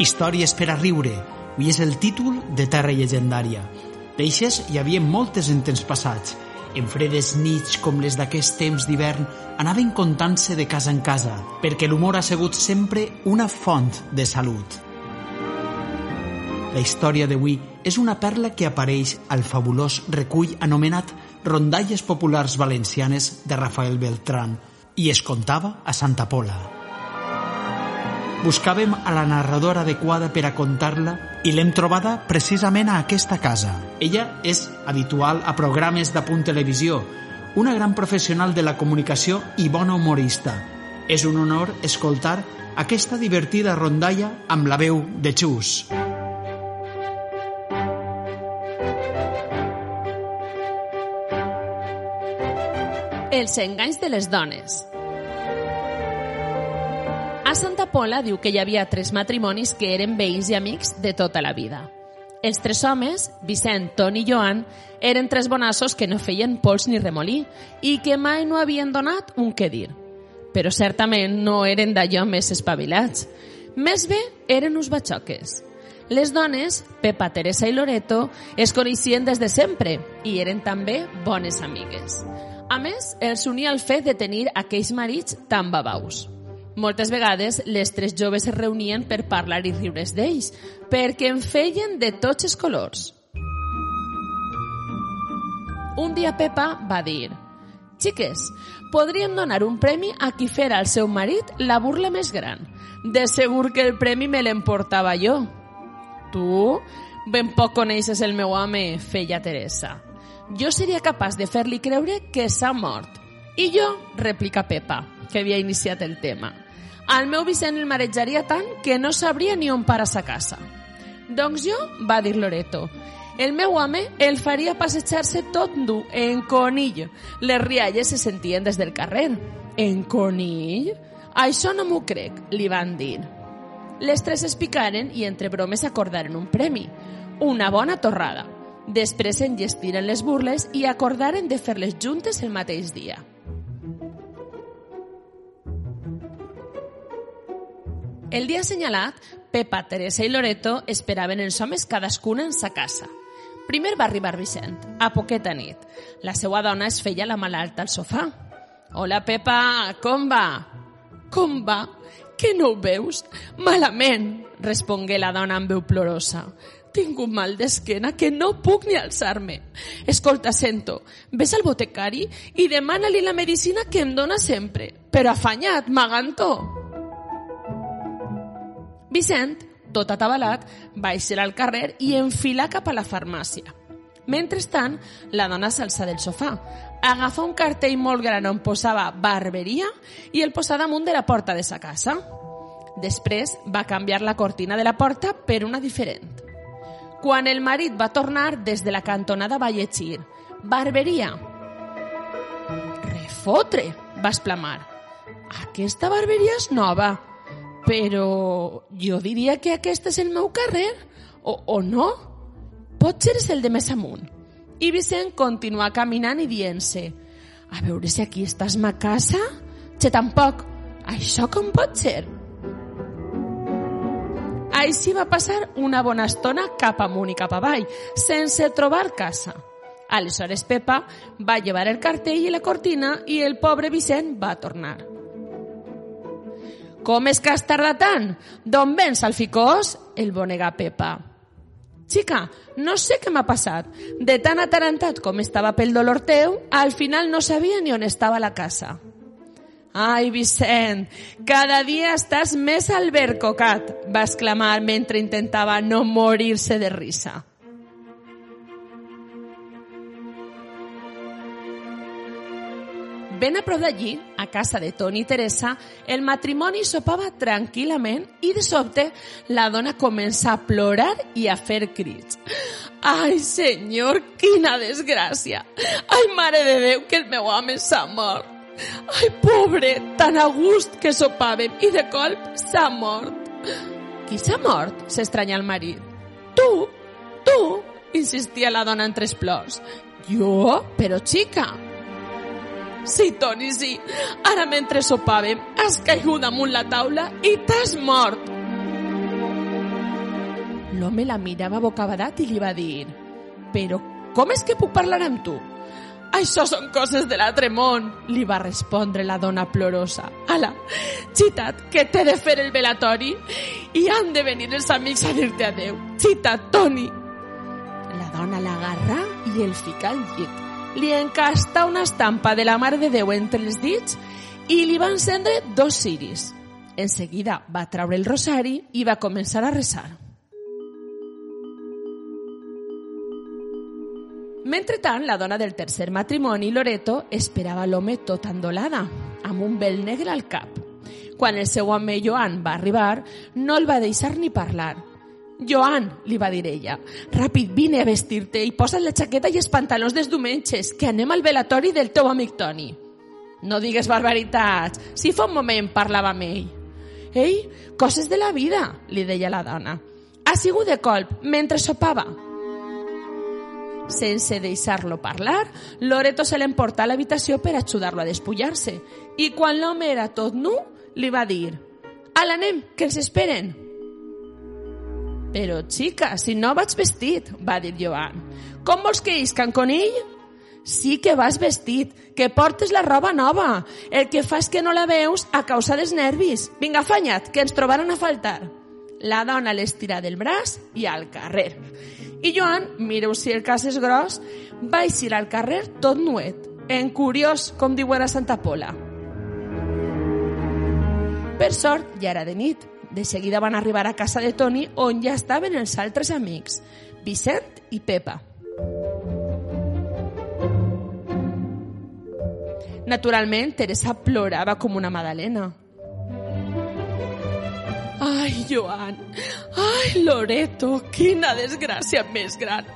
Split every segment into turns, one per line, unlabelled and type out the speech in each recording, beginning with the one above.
Històries per a riure. Avui és el títol de Terra Llegendària. D'eixes hi havia moltes en temps passats. En fredes nits com les d'aquest temps d'hivern anaven contant-se de casa en casa, perquè l'humor ha sigut sempre una font de salut. La història d'avui és una perla que apareix al fabulós recull anomenat Rondalles Populars Valencianes de Rafael Beltrán i es contava a Santa Pola. Buscàvem a la narradora adequada per a contar-la i l'hem trobada precisament a aquesta casa. Ella és habitual a programes d'Apunt Televisió, una gran professional de la comunicació i bona humorista. És un honor escoltar aquesta divertida rondalla amb la veu de Xus.
Els enganys de les dones. A Santa Pola diu que hi havia tres matrimonis que eren veïns i amics de tota la vida. Els tres homes, Vicent, Toni i Joan, eren tres bonassos que no feien pols ni remolí i que mai no havien donat un què dir. Però certament no eren d'allò més espavilats. Més bé eren uns batxoques. Les dones, Pepa, Teresa i Loreto, es coneixien des de sempre i eren també bones amigues. A més, els unia el fet de tenir aquells marits tan babaus. Moltes vegades les tres joves es reunien per parlar i riure's d'ells, perquè en feien de tots els colors. Un dia Pepa va dir «Xiques, podríem donar un premi a qui fera al seu marit la burla més gran. De segur que el premi me l'emportava jo». «Tu? Ben poc coneixes el meu home», feia Teresa. «Jo seria capaç de fer-li creure que s'ha mort». «I jo?» replica Pepa que havia iniciat el tema. Al meu Vicent el marejaria tant que no sabria ni on parar sa casa. Doncs jo, va dir Loreto, el meu home el faria passejar-se tot dur en conill. Les rialles se sentien des del carrer. En conill? Això no m'ho crec, li van dir. Les tres es picaren i entre bromes acordaren un premi, una bona torrada. Després enllestiren les burles i acordaren de fer-les juntes el mateix dia. El dia assenyalat, Pepa, Teresa i Loreto esperaven els homes cadascuna en sa casa. Primer va arribar Vicent, a poqueta nit. La seva dona es feia la malalta al sofà. Hola, Pepa, com va? Com va? Que no ho veus? Malament, respongué la dona amb veu plorosa. Tinc un mal d'esquena que no puc ni alçar-me. Escolta, sento, ves al botecari i demana-li la medicina que em dona sempre. Però afanyat, m'agantó. Vicent, tot atabalat, va al carrer i enfilar cap a la farmàcia. Mentrestant, la dona s'alça del sofà, agafa un cartell molt gran on posava barberia i el posa damunt de la porta de sa casa. Després va canviar la cortina de la porta per una diferent. Quan el marit va tornar, des de la cantonada va llegir «Barberia». «Refotre», va exclamar. «Aquesta barberia és nova» però jo diria que aquest és el meu carrer, o, o no? Potser és el de més amunt. I Vicent continua caminant i dient-se a veure si aquí estàs ma casa? Que tampoc. Això com pot ser? Així va passar una bona estona cap amunt i cap avall, sense trobar casa. Aleshores Pepa va llevar el cartell i la cortina i el pobre Vicent va tornar. Com és que has tardat tant? D'on vens, Alficós? El bonega Pepa. Xica, no sé què m'ha passat. De tan atarantat com estava pel dolor teu, al final no sabia ni on estava la casa. Ai, Vicent, cada dia estàs més albercocat, va exclamar mentre intentava no morir-se de risa. Ben a prop d'allí, a casa de Toni i Teresa, el matrimoni sopava tranquil·lament i de sobte la dona comença a plorar i a fer crits. Ai, senyor, quina desgràcia! Ai, mare de Déu, que el meu home s'ha mort! Ai, pobre, tan a gust que sopàvem i de colp s'ha mort. Qui s'ha mort? s'estranya el marit. Tu, tu, insistia la dona entre plors. Jo? Però xica, Sí, Toni, sí. Ara mentre sopàvem has caigut damunt la taula i t'has mort. L'home la mirava bocabadat i li va dir «Però com és que puc parlar amb tu?» «Això són coses de l'altre món», li va respondre la dona plorosa. «Ala, xitat, que t'he de fer el velatori i han de venir els amics a dir-te adeu. Xitat, Toni!» La dona l'agarra i el fica al llit li encasta una estampa de la Mare de Déu entre els dits i li va encendre dos ciris. En seguida va traure el rosari i va començar a resar. Mentretant, la dona del tercer matrimoni, Loreto, esperava l'home tot endolada, amb un vel negre al cap. Quan el seu home Joan va arribar, no el va deixar ni parlar, Joan, li va dir ella, ràpid, vine a vestir-te i posa't la jaqueta i els pantalons dels diumenges, que anem al velatori del teu amic Toni. No digues barbaritats, si fa un moment parlava amb ell. Ei, coses de la vida, li deia la dona. Ha sigut de colp, mentre sopava. Sense deixar-lo parlar, Loreto se l'emporta a l'habitació per ajudar-lo a despullar-se i quan l'home era tot nu, li va dir «Ala, anem, que els esperen!» Però, xica, si no vaig vestit, va dir Joan. Com vols que isca en conill? Sí que vas vestit, que portes la roba nova. El que fa és que no la veus a causa dels nervis. Vinga, afanyat, que ens trobaran a faltar. La dona l'estira del braç i al carrer. I Joan, mireu si el cas és gros, va eixir al carrer tot nuet, en curiós, com diuen a Santa Pola. Per sort, ja era de nit, de seguida van arribar a casa de Toni on ja estaven els altres amics, Vicent i Pepa. Naturalment, Teresa plorava com una madalena. Ai, Joan! Ai, Loreto! Quina desgràcia més gran!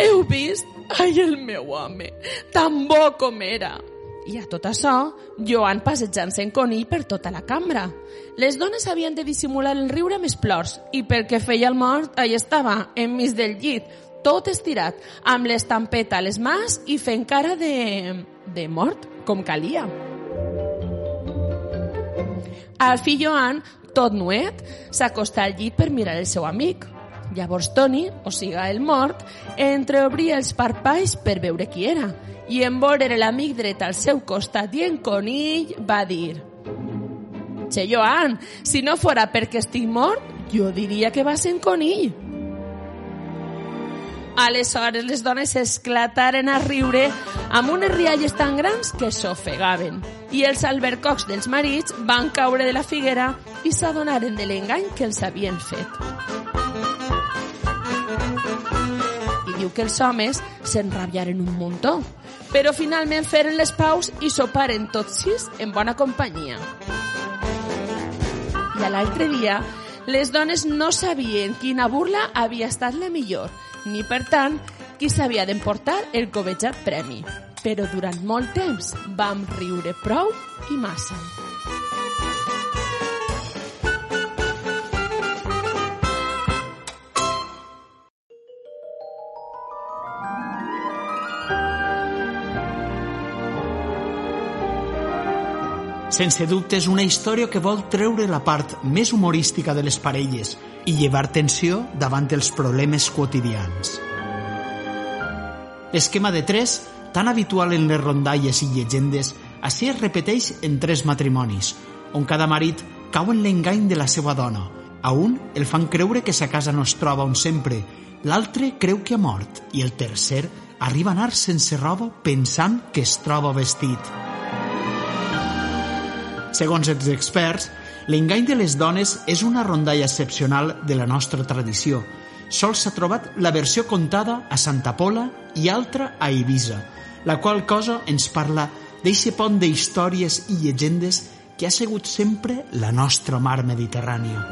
Heu vist? Ai, el meu home! Tan bo com era! I a tot això, Joan passejant-se en conill per tota la cambra. Les dones havien de dissimular el riure més plors i perquè feia el mort, allà estava, enmig del llit, tot estirat, amb l'estampeta a les mans i fent cara de... de mort, com calia. Al fill Joan, tot nuet, s'acosta al llit per mirar el seu amic. Llavors Toni, o siga el mort, entreobria els parpalls per veure qui era i en veure l'amic dret al seu costat i en conill va dir Che, Joan, si no fora perquè estic mort, jo diria que vas en conill. Aleshores les dones esclataren a riure amb unes rialles tan grans que s'ofegaven i els albercocs dels marits van caure de la figuera i s'adonaren de l'engany que els havien fet. Diu que els homes s'enrabiaren un muntó però finalment feren les paus i soparen tots sis en bona companyia. I a l'altre dia, les dones no sabien quina burla havia estat la millor, ni per tant qui s'havia d'emportar el covejat premi. Però durant molt temps vam riure prou i massa.
Sense dubte és una història que vol treure la part més humorística de les parelles i llevar tensió davant els problemes quotidians. L'esquema de tres, tan habitual en les rondalles i llegendes, així es repeteix en tres matrimonis, on cada marit cau en l'engany de la seva dona. A un el fan creure que sa casa no es troba on sempre, l'altre creu que ha mort i el tercer arriba a anar sense roba pensant que es troba vestit. Segons els experts, l'engany de les dones és una rondalla excepcional de la nostra tradició. Sols s'ha trobat la versió contada a Santa Pola i altra a Eivissa, la qual cosa ens parla d'eixe pont d'històries i llegendes que ha sigut sempre la nostra mar Mediterrània.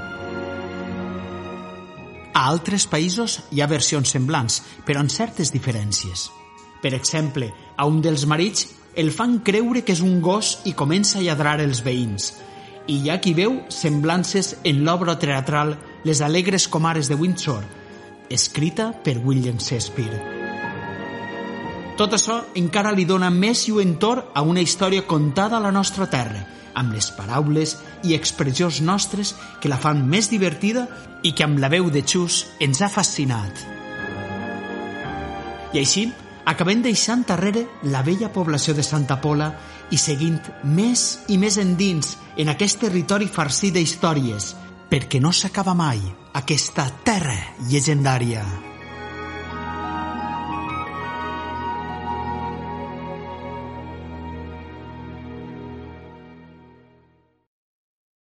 A altres països hi ha versions semblants, però amb certes diferències. Per exemple, a un dels marits el fan creure que és un gos i comença a lladrar els veïns. I hi ha qui veu semblances en l'obra teatral Les alegres comares de Windsor, escrita per William Shakespeare. Tot això encara li dona més lluentor a una història contada a la nostra terra, amb les paraules i expressions nostres que la fan més divertida i que amb la veu de Xus ens ha fascinat. I així, acabem deixant darrere la vella població de Santa Pola i seguint més i més endins en aquest territori farcit d'històries, perquè no s'acaba mai aquesta terra llegendària.